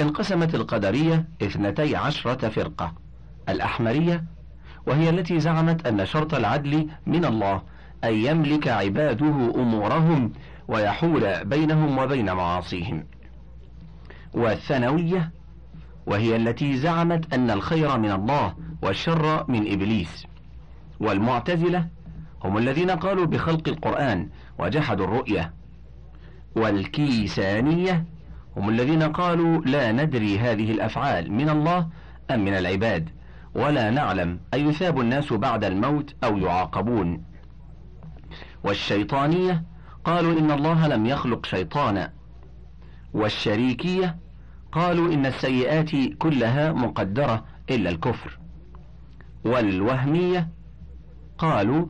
انقسمت القدرية اثنتي عشرة فرقة. الأحمرية وهي التي زعمت أن شرط العدل من الله أن يملك عباده أمورهم ويحول بينهم وبين معاصيهم. والثانوية وهي التي زعمت أن الخير من الله والشر من إبليس. والمعتزلة هم الذين قالوا بخلق القرآن وجحدوا الرؤية. والكيسانية هم الذين قالوا لا ندري هذه الأفعال من الله أم من العباد ولا نعلم أيثاب الناس بعد الموت أو يعاقبون. والشيطانية قالوا إن الله لم يخلق شيطانا والشريكية قالوا إن السيئات كلها مقدرة إلا الكفر. والوهمية قالوا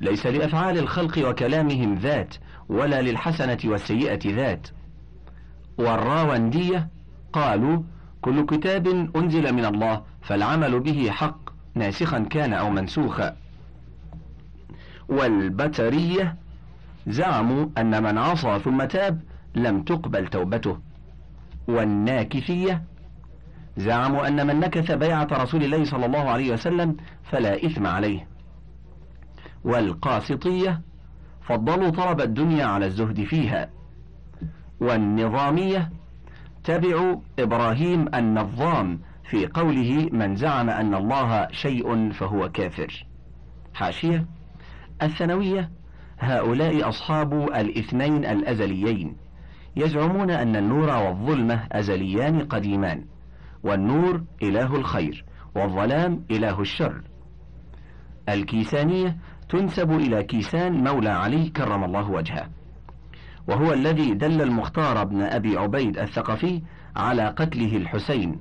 ليس لأفعال الخلق وكلامهم ذات ولا للحسنة والسيئة ذات. والراوندية قالوا كل كتاب أنزل من الله فالعمل به حق ناسخا كان أو منسوخا. والبترية زعموا أن من عصى ثم تاب لم تقبل توبته. والناكثية زعموا أن من نكث بيعة رسول الله صلى الله عليه وسلم فلا إثم عليه. والقاسطية فضلوا طلب الدنيا على الزهد فيها. والنظامية. تبعوا إبراهيم النظام في قوله من زعم أن الله شيء فهو كافر حاشية. الثانوية. هؤلاء أصحاب الاثنين الأزليين. يزعمون أن النور والظلمة أزليان قديمان. والنور إله الخير والظلام إله الشر. الكيسانية. تنسب إلى كيسان مولى علي كرم الله وجهه. وهو الذي دل المختار بن أبي عبيد الثقفي على قتله الحسين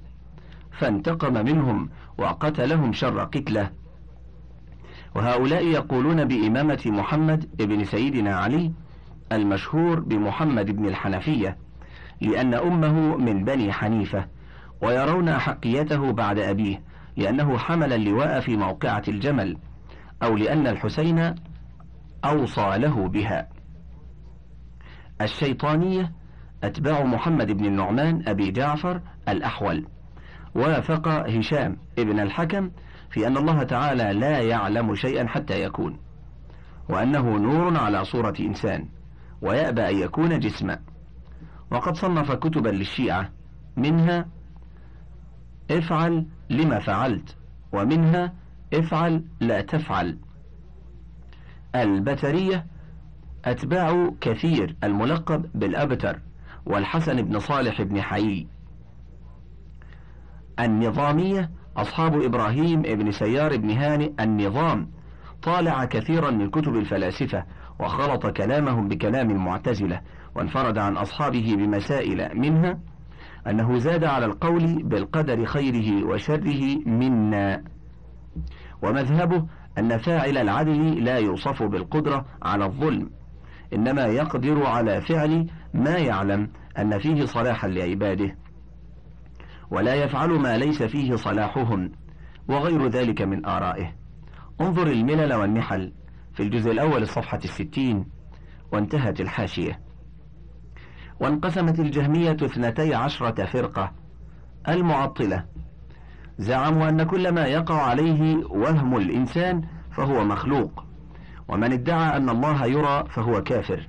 فانتقم منهم وقتلهم شر قتله. وهؤلاء يقولون بإمامة محمد ابن سيدنا علي المشهور بمحمد بن الحنفية لأن أمه من بني حنيفة ويرون أحقيته بعد أبيه لأنه حمل اللواء في موقعة الجمل أو لأن الحسين أوصى له بها. الشيطانية أتباع محمد بن النعمان أبي جعفر الأحول. وافق هشام ابن الحكم في أن الله تعالى لا يعلم شيئا حتى يكون وأنه نور على صورة إنسان ويأبى أن يكون جسما. وقد صنف كتبا للشيعة منها افعل لما فعلت ومنها افعل لا تفعل. البترية أتباع كثير الملقب بالأبتر والحسن بن صالح بن حيي النظامية أصحاب إبراهيم بن سيار بن هانئ النظام طالع كثيرا من كتب الفلاسفة وخلط كلامهم بكلام المعتزلة وانفرد عن أصحابه بمسائل منها أنه زاد على القول بالقدر خيره وشره منا. ومذهبه أن فاعل العدل لا يوصف بالقدرة على الظلم. إنما يقدر على فعل ما يعلم أن فيه صلاحا لعباده ولا يفعل ما ليس فيه صلاحهم وغير ذلك من آرائه. انظر الملل والنحل في الجزء الأول الصفحة الستين وانتهت الحاشية. وانقسمت الجهمية اثنتي عشرة فرقة. المعطلة زعموا أن كل ما يقع عليه وهم الإنسان فهو مخلوق. ومن ادعى أن الله يرى فهو كافر.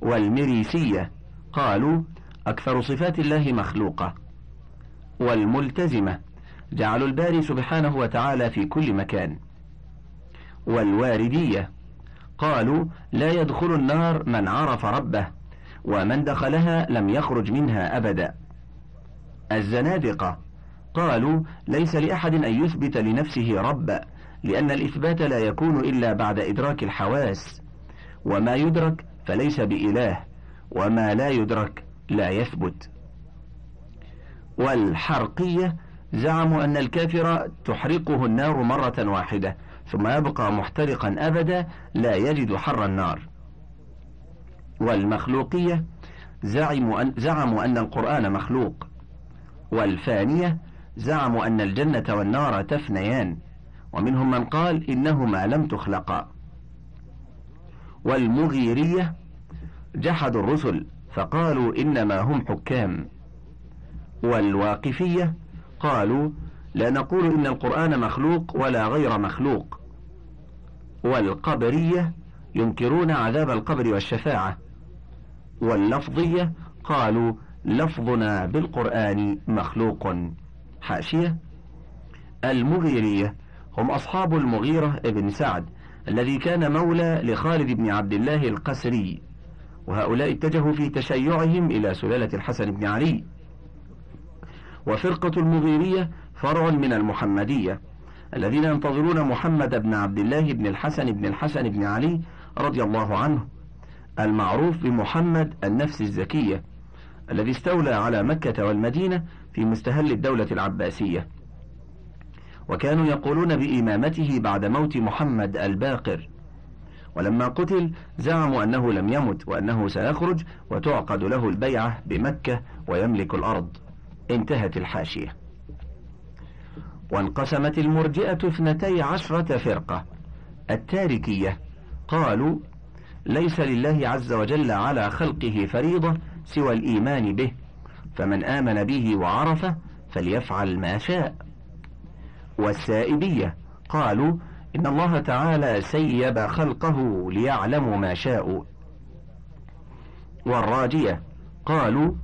والمريسية قالوا أكثر صفات الله مخلوقة. والملتزمة جعلوا الباري سبحانه وتعالى في كل مكان. والواردية قالوا لا يدخل النار من عرف ربه ومن دخلها لم يخرج منها أبدا. الزنادقة قالوا ليس لأحد أن يثبت لنفسه ربا لأن الإثبات لا يكون إلا بعد إدراك الحواس. وما يدرك فليس بإله وما لا يدرك لا يثبت. والحرقية زعموا أن الكافر تحرقه النار مرة واحدة ثم يبقى محترقا أبدا لا يجد حر النار. والمخلوقية زعموا أن, زعموا أن القرآن مخلوق. والفانية زعموا أن الجنة والنار تفنيان. ومنهم من قال إنهما لم تخلقا. والمغيرية جحدوا الرسل فقالوا إنما هم حكام. والواقفية قالوا لا نقول إن القرآن مخلوق ولا غير مخلوق. والقبرية ينكرون عذاب القبر والشفاعة. واللفظية قالوا لفظنا بالقرآن مخلوق. حاشية. المغيرية هم أصحاب المغيرة ابن سعد الذي كان مولى لخالد بن عبد الله القسري وهؤلاء اتجهوا في تشيعهم إلى سلالة الحسن بن علي. وفرقة المغيرية فرع من المحمدية الذين ينتظرون محمد بن عبد الله بن الحسن بن الحسن بن علي رضي الله عنه المعروف بمحمد النفس الزكية الذي استولى على مكة والمدينة في مستهل الدولة العباسية. وكانوا يقولون بإمامته بعد موت محمد الباقر. ولما قتل زعموا أنه لم يمت وأنه سيخرج وتعقد له البيعة بمكة ويملك الأرض. انتهت الحاشية. وانقسمت المرجئة اثنتي عشرة فرقة. التاركية قالوا ليس لله عز وجل على خلقه فريضة سوى الإيمان به فمن آمن به وعرفه فليفعل ما شاء. والسائبية قالوا إن الله تعالى سيب خلقه ليعلموا ما شاءوا والراجية. قالوا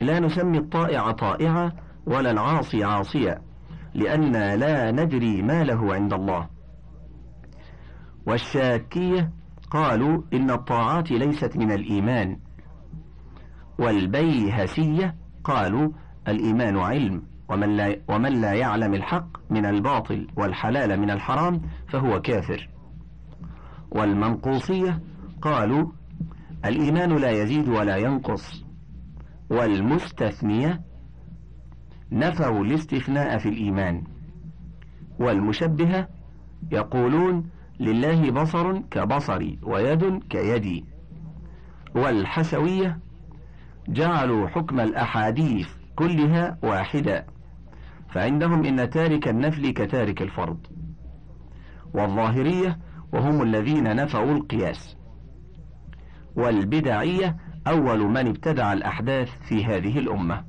لا نسمي الطائع طائعا ولا العاصي عاصيا لأن لا ندري ما له عند الله. والشاكية. قالوا إن الطاعات ليست من الإيمان. والبيهسية. قالوا الإيمان علم. ومن لا, ومن لا يعلم الحق من الباطل والحلال من الحرام فهو كافر. والمنقوصية قالوا الإيمان لا يزيد ولا ينقص والمستثنية نفوا الاستثناء في الإيمان والمشبهة يقولون لله بصر كبصري ويد كيدي والحشوية جعلوا حكم الأحاديث كلها واحدا فعندهم إن تارك النفل كتارك الفرض والظاهرية وهم الذين نفوا القياس والبدعية أول من ابتدع الأحداث في هذه الأمة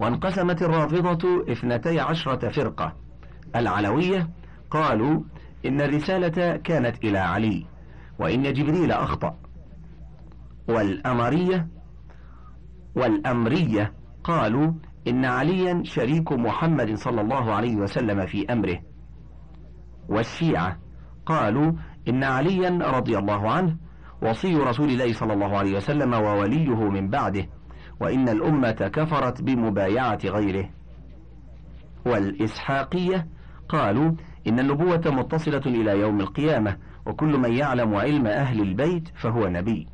وانقسمت الرافضة اثنتي عشرة فرقة العلوية قالوا إن الرسالة كانت إلى علي وإن جبريل أخطأ والأمرية والأمرية قالوا إن عليا شريك محمد صلى الله عليه وسلم في أمره. والشيعة قالوا إن عليا رضي الله عنه وصي رسول الله صلى الله عليه وسلم ووليه من بعده وإن الأمة كفرت بمبايعة غيره. والإسحاقية قالوا إن النبوة متصلة إلى يوم القيامة وكل من يعلم علم أهل البيت فهو نبي.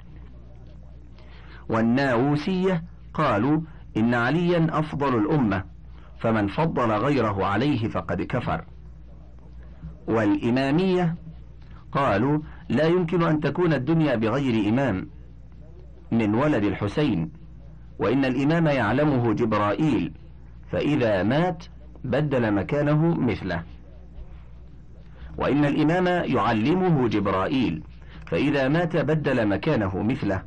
والناووسية قالوا إن عليا أفضل الأمة فمن فضل غيره عليه فقد كفر. والإمامية قالوا لا يمكن أن تكون الدنيا بغير إمام من ولد الحسين وإن الإمام يعلمه جبرائيل فإذا مات بدل مكانه مثله. وإن الإمام يعلمه جبرائيل فإذا مات بدل مكانه مثله.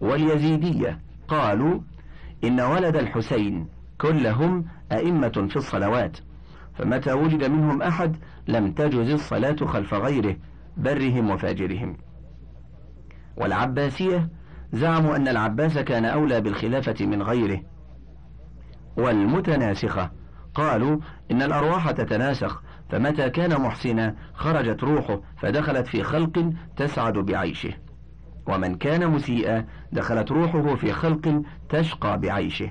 واليزيدية قالوا إن ولد الحسين كلهم أئمة في الصلوات فمتى وجد منهم أحد لم تجز الصلاة خلف غيره برهم وفاجرهم. والعباسية زعموا أن العباس كان أولى بالخلافة من غيره. والمتناسخة قالوا إن الأرواح تتناسخ فمتى كان محسنا خرجت روحه فدخلت في خلق تسعد بعيشه. ومن كان مسيئا دخلت روحه في خلق تشقى بعيشه.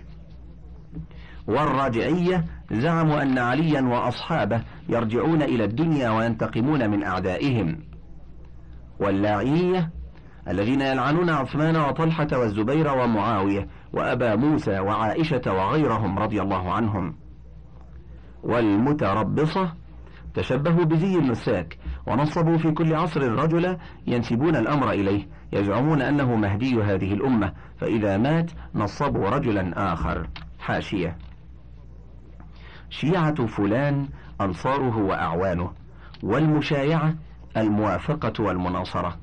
والراجعية زعموا أن عليا وأصحابه يرجعون إلى الدنيا وينتقمون من أعدائهم. واللاعية الذين يلعنون عثمان وطلحة والزبير ومعاوية وأبا موسى وعائشة وغيرهم رضي الله عنهم. والمتربصة تشبهوا بزي النساك ونصبوا في كل عصر الرجل ينسبون الأمر إليه. يزعمون أنه مهدي هذه الأمة فإذا مات نصبوا رجلا آخر. حاشية. شيعة فلان أنصاره وأعوانه والمشايعة الموافقة والمناصرة.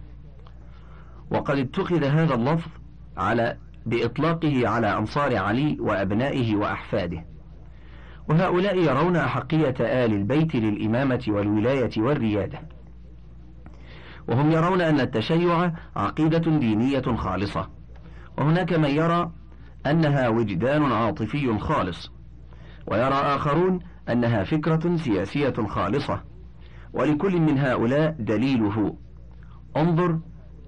وقد اتخذ هذا اللفظ على بإطلاقه على أنصار علي وأبنائه وأحفاده. وهؤلاء يرون أحقية آل البيت للإمامة والولاية والريادة. وهم يرون أن التشيع عقيدة دينية خالصة. وهناك من يرى أنها وجدان عاطفي خالص ويرى آخرون أنها فكرة سياسية خالصة. ولكل من هؤلاء دليله انظر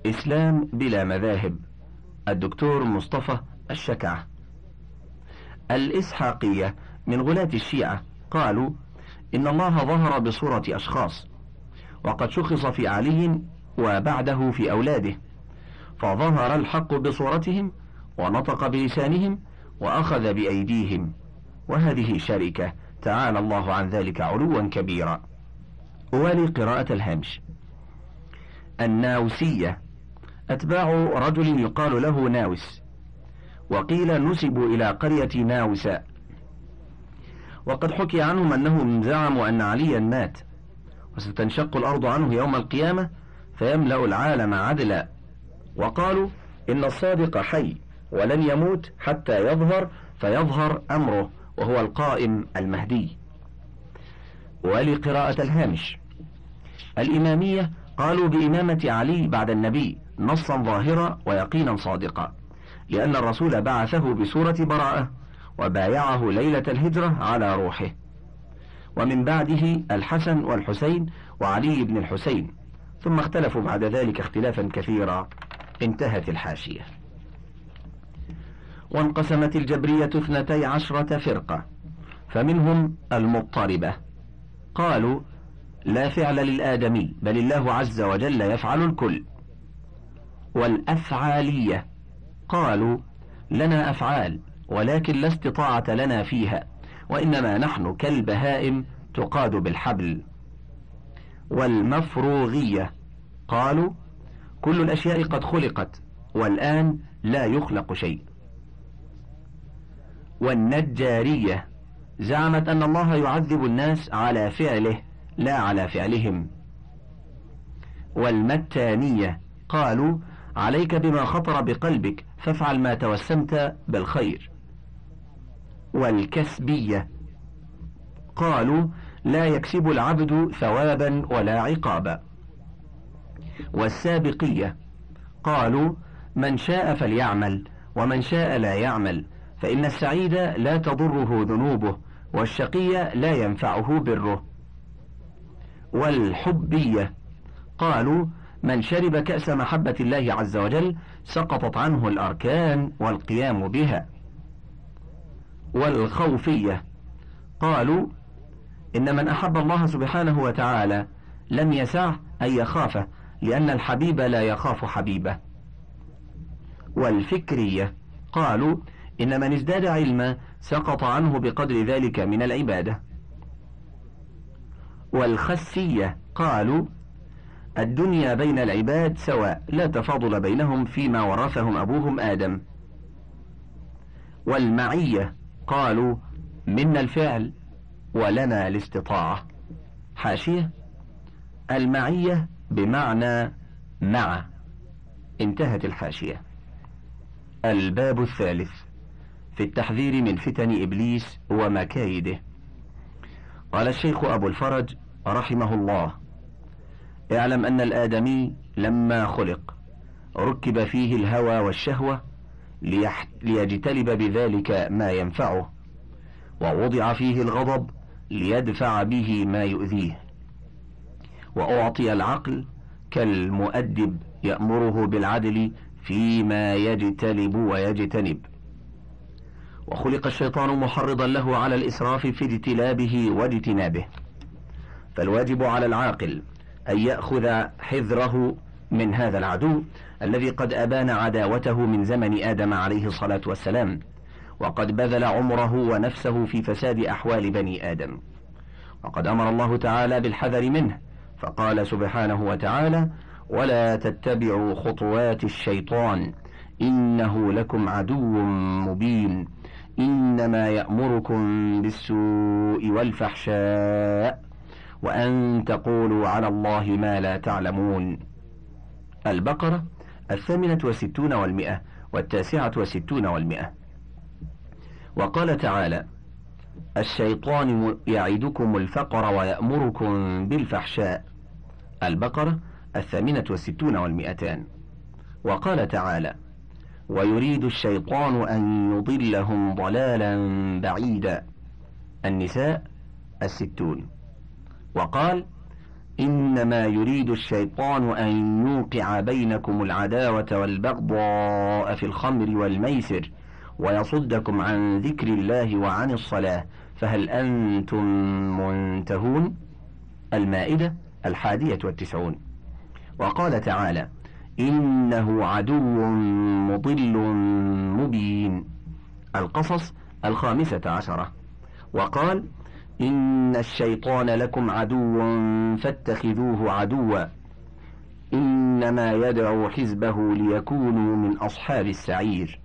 إسلام بلا مذاهب الدكتور مصطفى الشكعة. الإسحاقية من غلاة الشيعة قالوا إن الله ظهر بصورة أشخاص وقد شخص في علي وبعده في أولاده فظهر الحق بصورتهم ونطق بلسانهم وأخذ بأيديهم وهذه شركة تعالى الله عن ذلك علوا كبيرا. أوالي قراءة الهامش. الناوسية. أتباع رجل يقال له ناوس. وقيل نسبوا إلى قرية ناوساء. وقد حكي عنهم أنهم زعموا أن عليا مات. وستنشق الأرض عنه يوم القيامة فيملأ العالم عدلا. وقالوا إن الصادق حي ولن يموت حتى يظهر فيظهر أمره وهو القائم المهدي. ولقراءة الهامش. الإمامية قالوا بإمامة علي بعد النبي نصا ظاهرا ويقينا صادقا لأن الرسول بعثه بسورة براءة وبايعه ليلة الهجرة على روحه. ومن بعده الحسن والحسين وعلي بن الحسين. ثم اختلفوا بعد ذلك اختلافا كثيرا. انتهت الحاشية. وانقسمت الجبرية اثنتي عشرة فرقة. فمنهم المضطربة. قالوا لا فعل للآدمي بل الله عز وجل يفعل الكل. والأفعالية. قالوا لنا أفعال ولكن لا استطاعة لنا فيها. وإنما نحن كالبهائم تقاد بالحبل والمفروغية. قالوا كل الأشياء قد خلقت والآن لا يخلق شيء. والنجارية زعمت أن الله يعذب الناس على فعله لا على فعلهم. والمتانية قالوا عليك بما خطر بقلبك فافعل ما توسمت بالخير. والكسبية. قالوا لا يكسب العبد ثوابا ولا عقابا. والسابقية قالوا من شاء فليعمل ومن شاء لا يعمل فإن السعيد لا تضره ذنوبه والشقي لا ينفعه بره. والحبية قالوا من شرب كأس محبة الله عز وجل سقطت عنه الأركان والقيام بها. والخوفية. قالوا إن من أحب الله سبحانه وتعالى لم يسعه أن يخافه لأن الحبيب لا يخاف حبيبه. والفكرية. قالوا إن من ازداد علما سقط عنه بقدر ذلك من العبادة. والخسية. قالوا الدنيا بين العباد سواء لا تفاضل بينهم فيما ورثهم أبوهم آدم. والمعية. قالوا منا الفعل ولنا الاستطاعة. حاشية المعية بمعنى مع. انتهت الحاشية. الباب الثالث في التحذير من فتن إبليس ومكايده. قال الشيخ أبو الفرج رحمه الله اعلم أن الآدمي لما خلق ركب فيه الهوى والشهوة ليجتلب بذلك ما ينفعه ووضع فيه الغضب ليدفع به ما يؤذيه. وأعطي العقل كالمؤدب يأمره بالعدل فيما يجتلب ويجتنب. وخلق الشيطان محرضا له على الإسراف في اجتلابه واجتنابه. فالواجب على العاقل أن يأخذ حذره من هذا العدو الذي قد أبان عداوته من زمن آدم عليه الصلاة والسلام وقد بذل عمره ونفسه في فساد أحوال بني آدم. وقد أمر الله تعالى بالحذر منه فقال سبحانه وتعالى ولا تتبعوا خطوات الشيطان إنه لكم عدو مبين إنما يأمركم بالسوء والفحشاء وأن تقولوا على الله ما لا تعلمون البقرة الثامنة وستون والمئة والتاسعة والستون والمئة. وقال تعالى الشيطان يعدكم الفقر ويأمركم بالفحشاء. البقرة الثامنة والستون والمئتان. وقال تعالى ويريد الشيطان أن يضلهم ضلالا بعيدا. النساء الستون. وقال إنما يريد الشيطان أن يوقع بينكم العداوة والبغضاء في الخمر والميسر ويصدكم عن ذكر الله وعن الصلاة. فهل أنتم منتهون؟ المائدة الحادية والتسعون. وقال تعالى إنه عدو مضل مبين. القصص الخامسة عشرة. وقال إن الشيطان لكم عدو فاتخذوه عدوا. إنما يدعو حزبه ليكونوا من أصحاب السعير.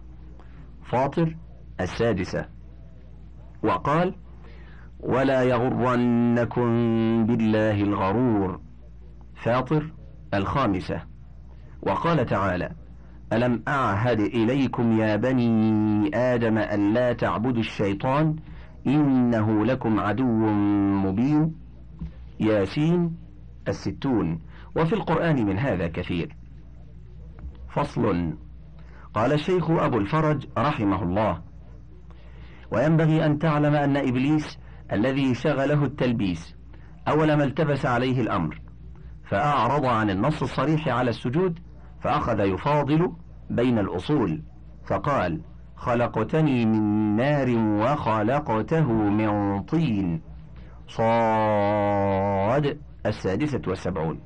فاطر السادسة. وقال ولا يغرنكم بالله الغرور. فاطر الخامسة. وقال تعالى ألم أعهد إليكم يا بني آدم أن لا تعبدوا الشيطان إنه لكم عدو مبين. ياسين الستون. وفي القرآن من هذا كثير. فصل. قال الشيخ أبو الفرج رحمه الله وينبغي أن تعلم أن إبليس الذي شغله التلبيس أول ما التبس عليه الأمر فأعرض عن النص الصريح على السجود فأخذ يفاضل بين الأصول فقال خلقتني من نار وخلقته من طين. صاد السادسة والسبعون.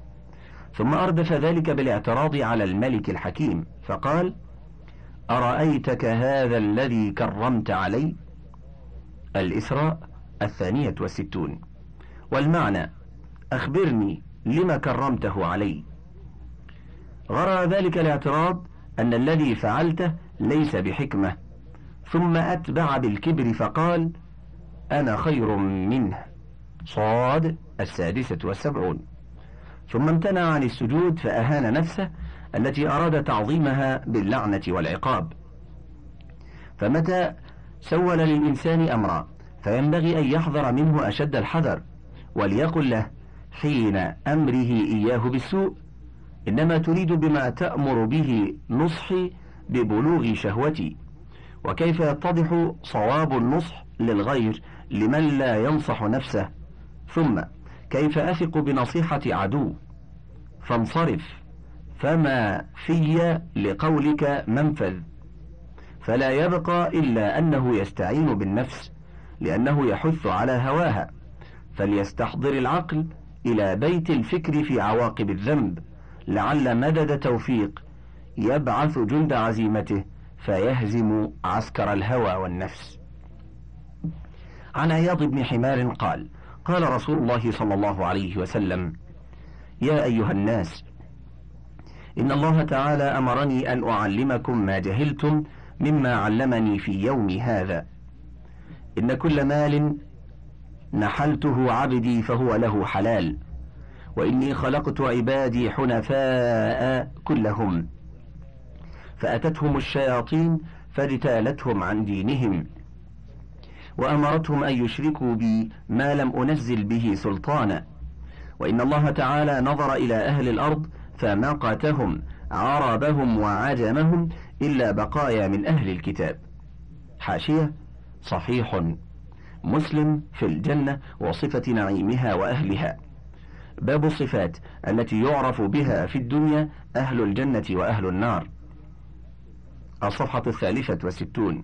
ثم أردف ذلك بالاعتراض على الملك الحكيم فقال أرأيتك هذا الذي كرمت علي؟ الإسراء الثانية والستون. والمعنى أخبرني لما كرمته علي. غرى ذلك الاعتراض أن الذي فعلته ليس بحكمة ثم أتبع بالكبر فقال أنا خير منه. صاد السادسة والسبعون. ثم امتنع عن السجود فأهان نفسه التي أراد تعظيمها باللعنة والعقاب. فمتى سول للإنسان أمرا فينبغي أن يحذر منه أشد الحذر وليقل له حين أمره إياه بالسوء إنما تريد بما تأمر به نصحي ببلوغ شهوتي. وكيف يتضح صواب النصح للغير لمن لا ينصح نفسه؟ ثم كيف أثق بنصيحة عدو؟ فانصرف فما في لقولك منفذ؟ فلا يبقى إلا أنه يستعين بالنفس لأنه يحث على هواها فليستحضر العقل إلى بيت الفكر في عواقب الذنب لعل مدد توفيق يبعث جند عزيمته. فيهزم عسكر الهوى والنفس. عن عياض بن حمار قال قال رسول الله صلى الله عليه وسلم يا أيها الناس إن الله تعالى أمرني أن أعلمكم ما جهلتم مما علمني في يومي هذا. إن كل مال نحلته عبدي فهو له حلال وإني خلقت عبادي حنفاء كلهم. فأتتهم الشياطين فاجتالتهم عن دينهم. وأمرتهم أن يشركوا بي ما لم أنزل به سلطانا. وإن الله تعالى نظر إلى أهل الأرض فمقتهم عربهم وعجمهم إلا بقايا من أهل الكتاب. حاشية صحيح. مسلم في الجنة وصفة نعيمها وأهلها. باب الصفات التي يعرف بها في الدنيا أهل الجنة وأهل النار. الصفحة الثالثة والستون.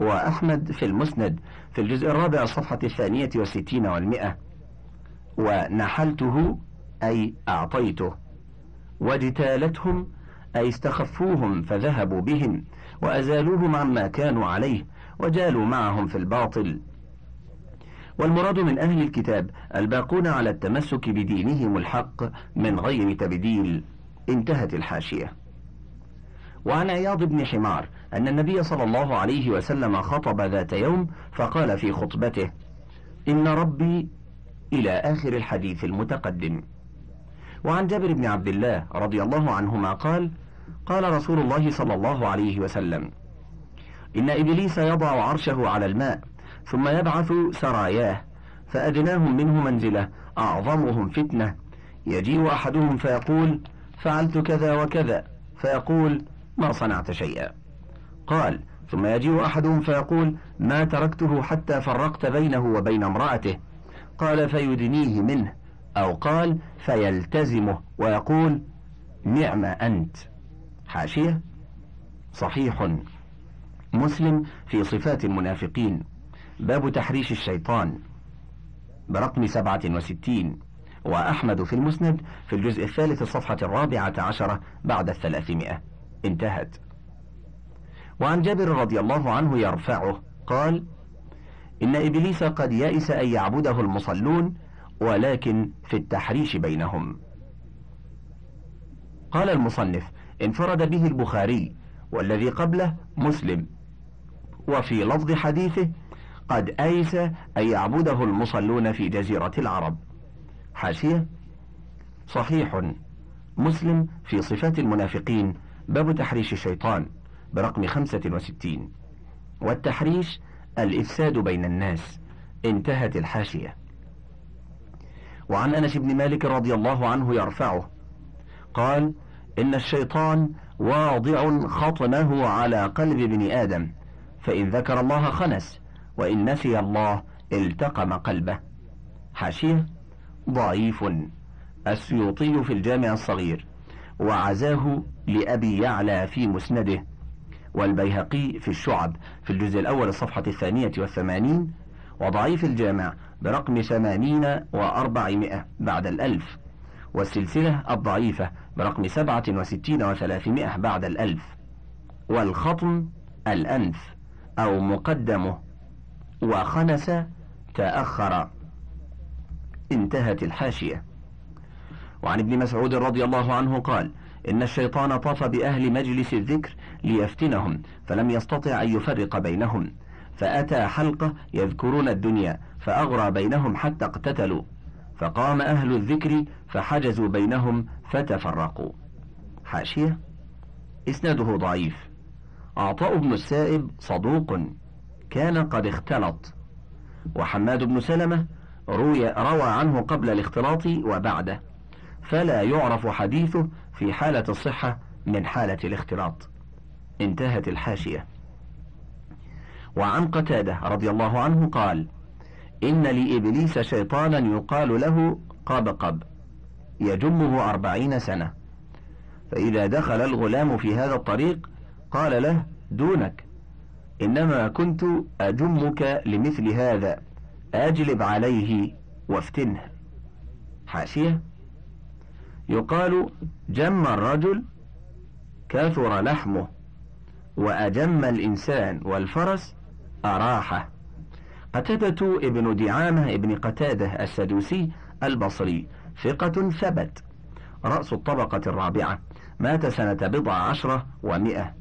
وأحمد في المسند في الجزء الرابع الصفحة الثانية والستين والمئة. ونحلته أي أعطيته. واجتالتهم أي استخفوهم فذهبوا بهم. وأزالوهم عما كانوا عليه وجالوا معهم في الباطل. والمراد من أهل الكتاب الباقون على التمسك بدينهم الحق من غير تبديل. انتهت الحاشية. وعن عياض بن حمار أن النبي صلى الله عليه وسلم خطب ذات يوم فقال في خطبته إن ربي إلى آخر الحديث المتقدم. وعن جابر بن عبد الله رضي الله عنهما قال قال رسول الله صلى الله عليه وسلم إن إبليس يضع عرشه على الماء ثم يبعث سراياه فأدناهم منه منزلة أعظمهم فتنة يجيء أحدهم فيقول فعلت كذا وكذا. فيقول ما صنعت شيئا. قال ثم يجيء أحدهم فيقول ما تركته حتى فرقت بينه وبين امرأته. قال فيدنيه منه. أو قال فيلتزمه ويقول نعم أنت. حاشية؟ صحيح. مسلم في صفات المنافقين. باب تحريش الشيطان. برقم سبعة وستين. وأحمد في المسند في الجزء الثالث الصفحة الرابعة عشرة بعد الثلاثمائة. انتهت. وعن جابر رضي الله عنه يرفعه قال إن إبليس قد يئس أن يعبده المصلون ولكن في التحريش بينهم. قال المصنف انفرد به البخاري والذي قبله مسلم. وفي لفظ حديثه قد أيس أن يعبده المصلون في جزيرة العرب. حاشية صحيح مسلم في صفات المنافقين باب تحريش الشيطان برقم خمسة وستين. والتحريش الإفساد بين الناس انتهت الحاشية. وعن أنس بن مالك رضي الله عنه يرفعه قال إن الشيطان واضع خطمه على قلب ابن آدم فإن ذكر الله خنس وإن نسي الله التقم قلبه. حاشية ضعيف السيوطي في الجامع الصغير وعزاه لأبي يعلى في مسنده والبيهقي في الشعب في الجزء الأول الصفحة الثانية والثمانين وضعيف الجامع برقم ثمانين وأربعمائة بعد الألف والسلسلة الضعيفة برقم سبعة وستين وثلاثمائة بعد الألف والخطم الأنف أو مقدمه وخنس تأخر. انتهت الحاشية. وعن ابن مسعود رضي الله عنه قال إن الشيطان طاف بأهل مجلس الذكر ليفتنهم فلم يستطع أن يفرق بينهم. فأتى حلقة يذكرون الدنيا فأغرى بينهم حتى اقتتلوا. فقام أهل الذكر فحجزوا بينهم فتفرقوا. حاشية؟ إسناده ضعيف. عطاء بن السائب صدوق كان قد اختلط. وحماد بن سلمة روي روى عنه قبل الاختلاط وبعده. فلا يعرف حديثه في حالة الصحة من حالة الاختلاط. انتهت الحاشية. وعن قتادة رضي الله عنه قال إن لإبليس شيطانا يقال له قبقب يجمه أربعين سنة. فإذا دخل الغلام في هذا الطريق قال له دونك إنما كنت أجمك لمثل هذا أجلب عليه وافتنه. حاشية. يقال جم الرجل كثر لحمه وأجم الإنسان والفرس أراحه. قتادة ابن دعامة ابن قتادة السدوسي البصري ثقة ثبت. رأس الطبقة الرابعة مات سنة بضع عشرة ومئة.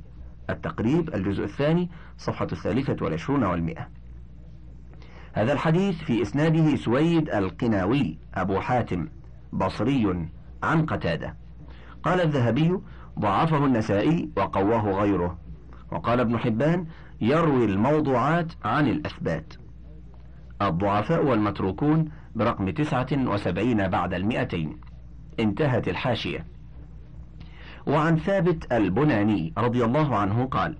التقريب الجزء الثاني صفحة الثالثة والعشرون والمئة. هذا الحديث في إسناده سويد القناوي أبو حاتم بصري. عن قتادة. قال الذهبي ضعفه النسائي وقواه غيره. وقال ابن حبان يروي الموضوعات عن الأثبات. الضعفاء والمتروكون برقم تسعة وسبعين بعد المئتين. انتهت الحاشية. وعن ثابت البناني رضي الله عنه قال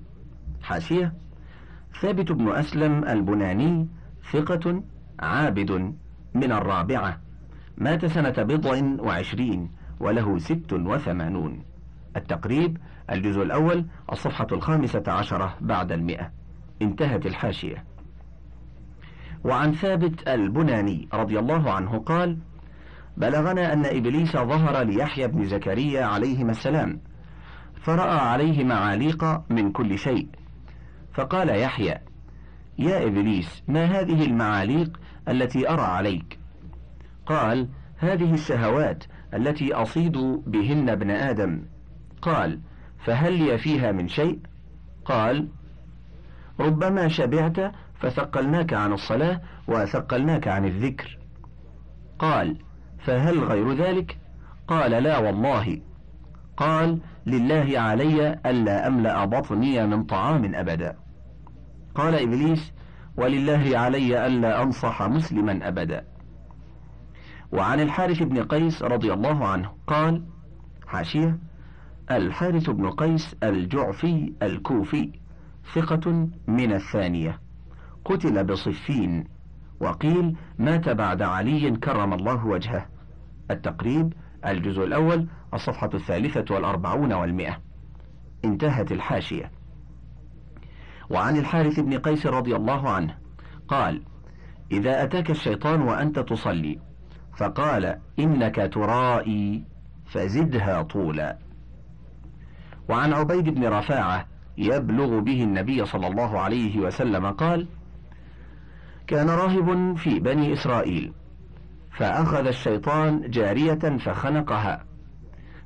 حاشية ثابت بن أسلم البناني ثقة عابد من الرابعة. مات سنة بضع وعشرين وله ست وثمانون. التقريب الجزء الأول الصفحة الخامسة عشرة بعد المئة. انتهت الحاشية. وعن ثابت البناني رضي الله عنه قال بلغنا أن إبليس ظهر ليحيى بن زكريا عليهما السلام فرأى عليه معاليق من كل شيء. فقال يحيى يا إبليس ما هذه المعاليق التي أرى عليك؟ قال هذه الشهوات التي أصيد بهن ابن آدم. قال فهل لي فيها من شيء؟ قال ربما شبعت فثقلناك عن الصلاة وثقلناك عن الذكر. قال فهل غير ذلك؟ قال لا والله. قال لله علي ألا أملأ بطني من طعام أبدا. قال إبليس ولله علي ألا أنصح مسلما أبدا. وعن الحارث بن قيس رضي الله عنه قال حاشية الحارث بن قيس الجعفي الكوفي ثقة من الثانية قتل بصفين وقيل مات بعد علي كرم الله وجهه. التقريب الجزء الأول الصفحة الثالثة والأربعون والمئة. انتهت الحاشية. وعن الحارث بن قيس رضي الله عنه قال إذا أتاك الشيطان وأنت تصلي فقال إنك ترائي فزدها طولا. وعن عبيد بن رفاعة يبلغ به النبي صلى الله عليه وسلم قال كان راهب في بني إسرائيل فأخذ الشيطان جارية فخنقها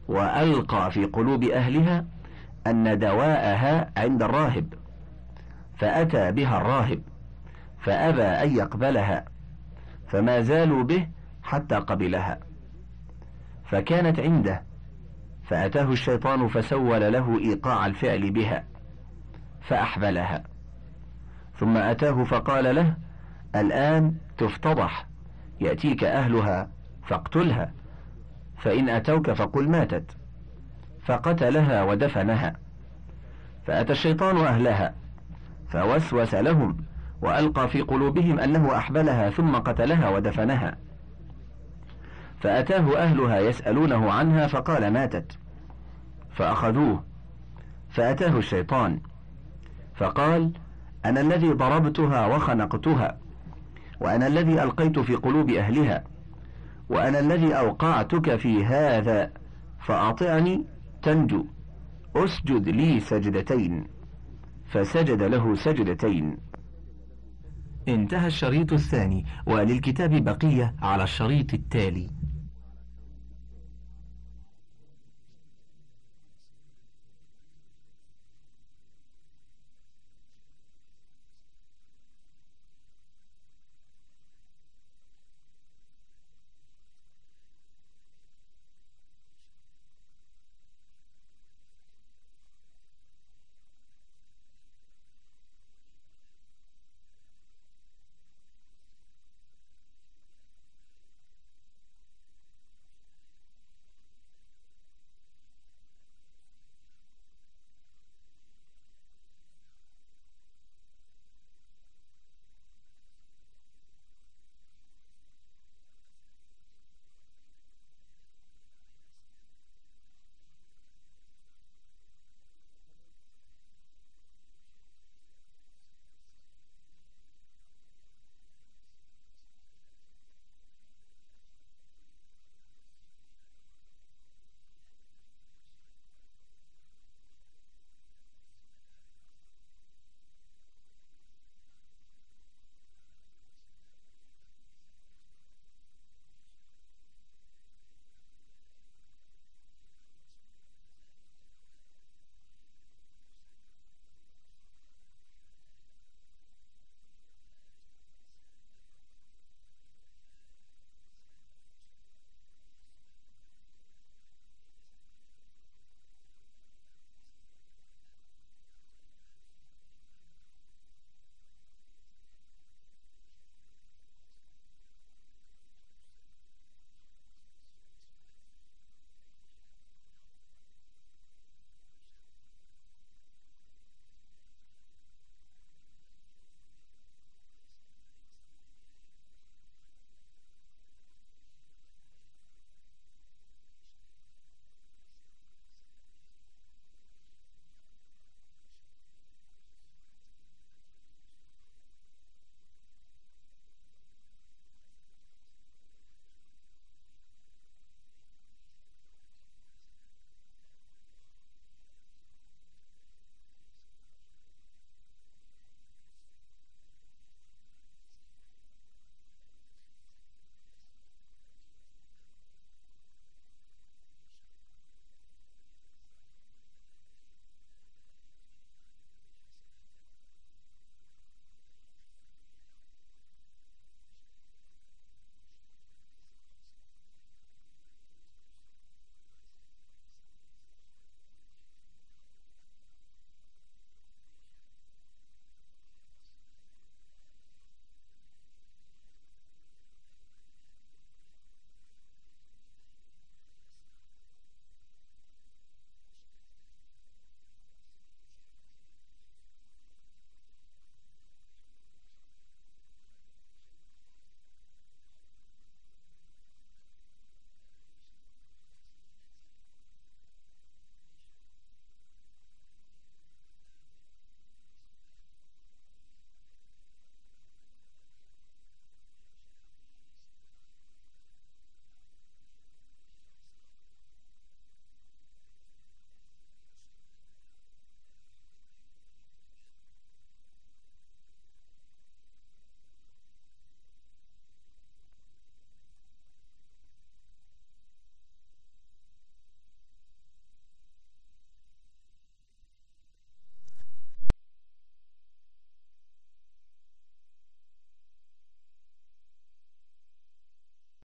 وألقى في قلوب أهلها أن دواءها عند الراهب فأتى بها الراهب فأبى أن يقبلها فما زالوا به حتى قبلها. فكانت عنده. فأتاه الشيطان فسول له إيقاع الفعل بها. فأحبلها. ثم أتاه فقال له الآن تفتضح. يأتيك أهلها فاقتلها. فإن أتوك فقل ماتت. فقتلها ودفنها. فأتى الشيطان أهلها. فوسوس لهم. وألقى في قلوبهم أنه أحبلها ثم قتلها ودفنها. فأتاه أهلها يسألونه عنها فقال ماتت. فأخذوه. فأتاه الشيطان. فقال أنا الذي ضربتها وخنقتها وأنا الذي ألقيت في قلوب أهلها وأنا الذي أوقعتك في هذا فأطعني تنجو. أسجد لي سجدتين. فسجد له سجدتين. انتهى الشريط الثاني وللكتاب بقية على الشريط التالي.